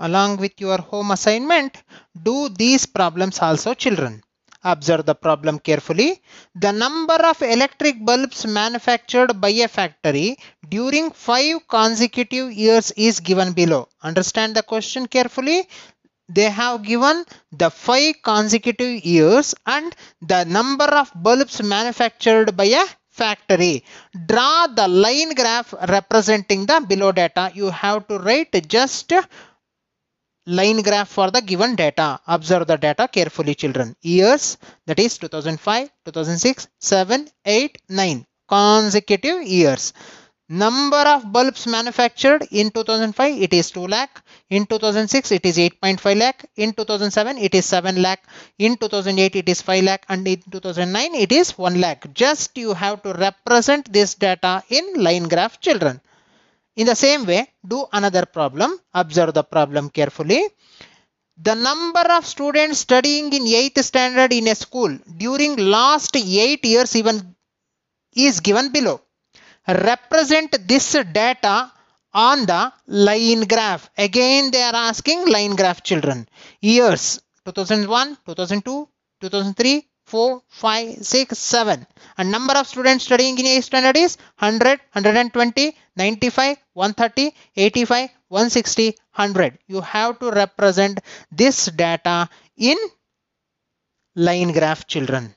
along with your home assignment, do these problems also children. Observe the problem carefully. The number of electric bulbs manufactured by a factory during five consecutive years is given below. Understand the question carefully. They have given the five consecutive years and the number of bulbs manufactured by a factory. Draw the line graph representing the below data. You have to write just line graph for the given data. Observe the data carefully children. Years that is 2005, 2006, 7, 8, 9 consecutive years. Number of bulbs manufactured in 2005 it is 2 lakh. In 2006 it is 8.5 lakh. In 2007 it is 7 lakh. In 2008 it is 5 lakh and in 2009 it is 1 lakh. Just you have to represent this data in line graph children. In the same way, do another problem. Observe the problem carefully. The number of students studying in 8th standard in a school during last 8 years even is given below. Represent this data on the line graph. Again, they are asking line graph children. Years 2001, 2002, 2003, 4, 5, 6, 7. And number of students studying in A standard is 100, 120, 95, 130, 85, 160, 100. You have to represent this data in line graph children.